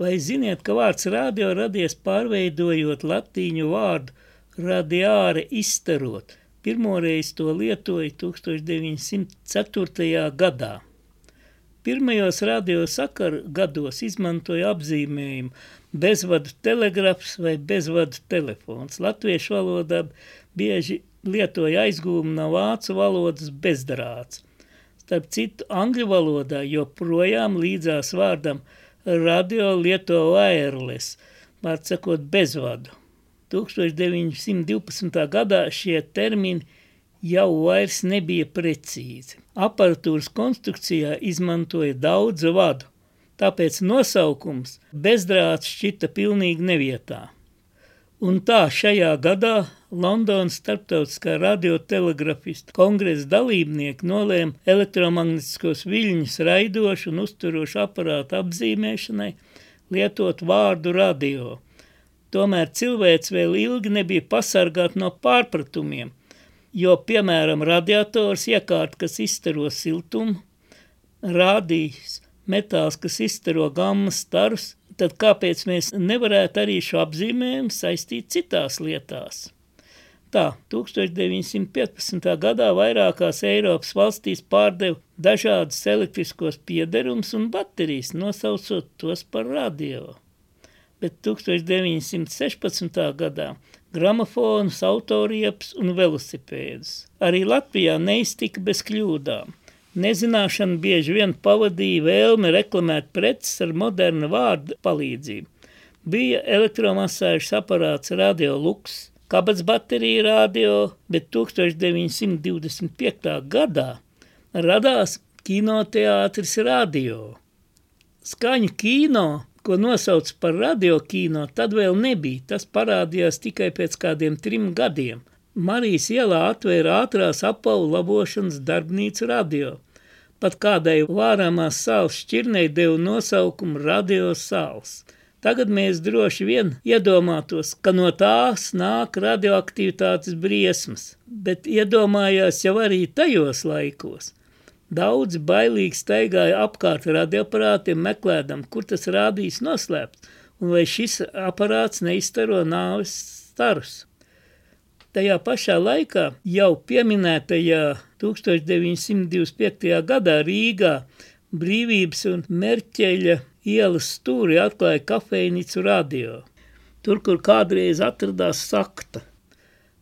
Vai ziniet, ka vārds radio radies pārveidojot latīņu vārdu radiāre izstarot? Pirmoreiz to lietoja 1904. gadā. Pirmajos radio sakaru gados izmantoja apzīmējumu bezvadu telegrafs vai bezvadu telefons. Latviešu valodā bieži lietoja aizgūmu no vācu valodas bezdrāts. Starp citu, angļu valodā joprojām līdzās vārdam radio lieto wireless, vārds sakot bezvadu. 1912. gadā šie termini jau vairs nebija precīzi. Aparatūras konstrukcijā izmantoja daudz vadu, tāpēc nosaukums bezdrāts šķita pilnīgi nevietā. Un tā šajā gadā Londonas starptautiskā radiotelegrafistu kongresa dalībnieki nolēma elektromagnetiskos viļņus raidošu un uzturošu aparātu apzīmēšanai lietot vārdu radio. Tomēr cilvēks vēl ilgi nebija pasargāt no pārpratumiem, jo, piemēram, radiators iekārt, kas izstaro siltumu, rādījis metāls, kas izstaro gammas starus, tad kāpēc mēs nevarētu arī šo apzīmējumu saistīt citās lietās? Tā, 1915. gadā vairākās Eiropas valstīs pārdeva dažādus elektriskos piederums un baterijas, nosaucot tos par radio. Bet 1916. gadā gramofonus, autorieps un velosipēdus. Arī Latvijā neiztika bez kļūdām. Nezināšana bieži vien pavadīja vēlme reklamēt preces ar modernu vārdu palīdzību. Bija elektromasāžas aparāts Radio Lux, kabats baterija radio, bet 1925. gadā radās kinoteātris radio. Skaņu kino, ko nosauc par radiokino, tad vēl nebija. Tas parādījās tikai pēc kādiem trim gadiem. Marijas ielā atvēra ātrās apavu labošanas darbnīcu radio. Pat kādai vārāmās sāls šķirnei deva nosaukumu radio sāls. Tagad mēs droši vien iedomātos, ka no tās nāk radioaktivitātes briesmas, bet iedomājās jau arī tajos laikos. Daudzi bailīgi staigāja apkārt radioaparātiem, meklēdam, kur tas rādīs noslēpts, un vai šis aparāts neizstaro nāves starus. Tajā pašā laikā jau pieminētajā 1925. gadā Rīgā Brīvības un Merķeļa ielas stūri atklāja kafejnicu radio. Tur, kur kādreiz atradās sakta.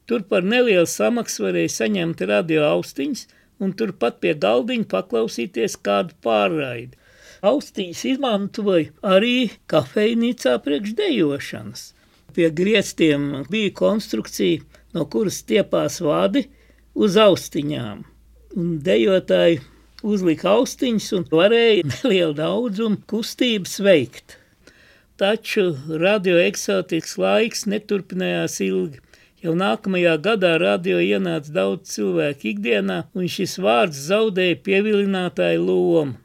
Tur par nelielu samaksu varēja saņemt radio austiņas un turpat pie galdiņa paklausīties kādu pārraidi. Austiņas izmantoja arī kafejnīcā priekšdejošanas. Pie griestiem bija konstrukcija no kuras stiepās vadi uz austiņām. Un dejotāji uzlika austiņas un varēja nelielu daudzumu kustības veikt. Taču radioeksotisks laiks neturpinājās ilgi. Jau nākamajā gadā radio ienāca daudz cilvēku ikdienā, un šis vārds zaudēja pievilinātāju lomu.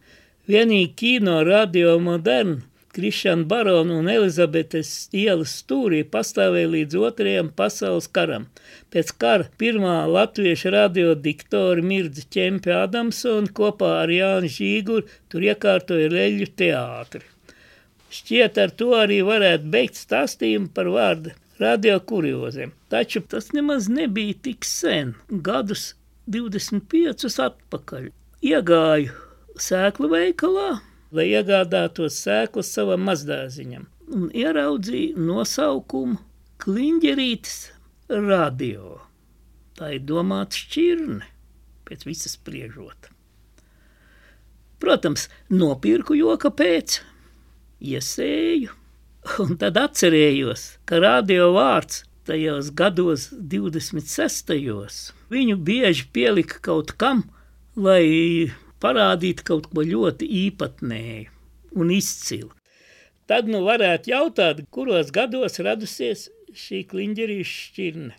Vienīgi kino radio modernu Krišana Barona un Elizabetes ielas stūrī pastāvēja līdz otrajam pasaules karam. Pēc kara pirmā latvieša radio diktori Mirdzi Ķempe Adamsona kopā ar Jāni Žīguru tur iekārtoja Leļu teātri. Šķiet ar to arī varētu beigt stāstījumu par vārdu radio kurioziem. Taču tas nemaz nebija tik sen, gadus 25 atpakaļ. Iegāju sēklu veikalā, lai iegādātos sēklas savam mazdāziņam, un ieraudzīja nosaukumu Kliņģerītes radio. Tā ir domāta šķirne, pēc visas spriežot. Protams, nopirku joka pēc, iesēju, un tad atcerējos, ka radio vārds tajos gados 26. viņu bieži pielika kaut kam, lai parādīt kaut ko ļoti īpatnēju un izcilu. Tad nu varētu jautāt, kuros gados radusies šī kliņģerīša šķirne.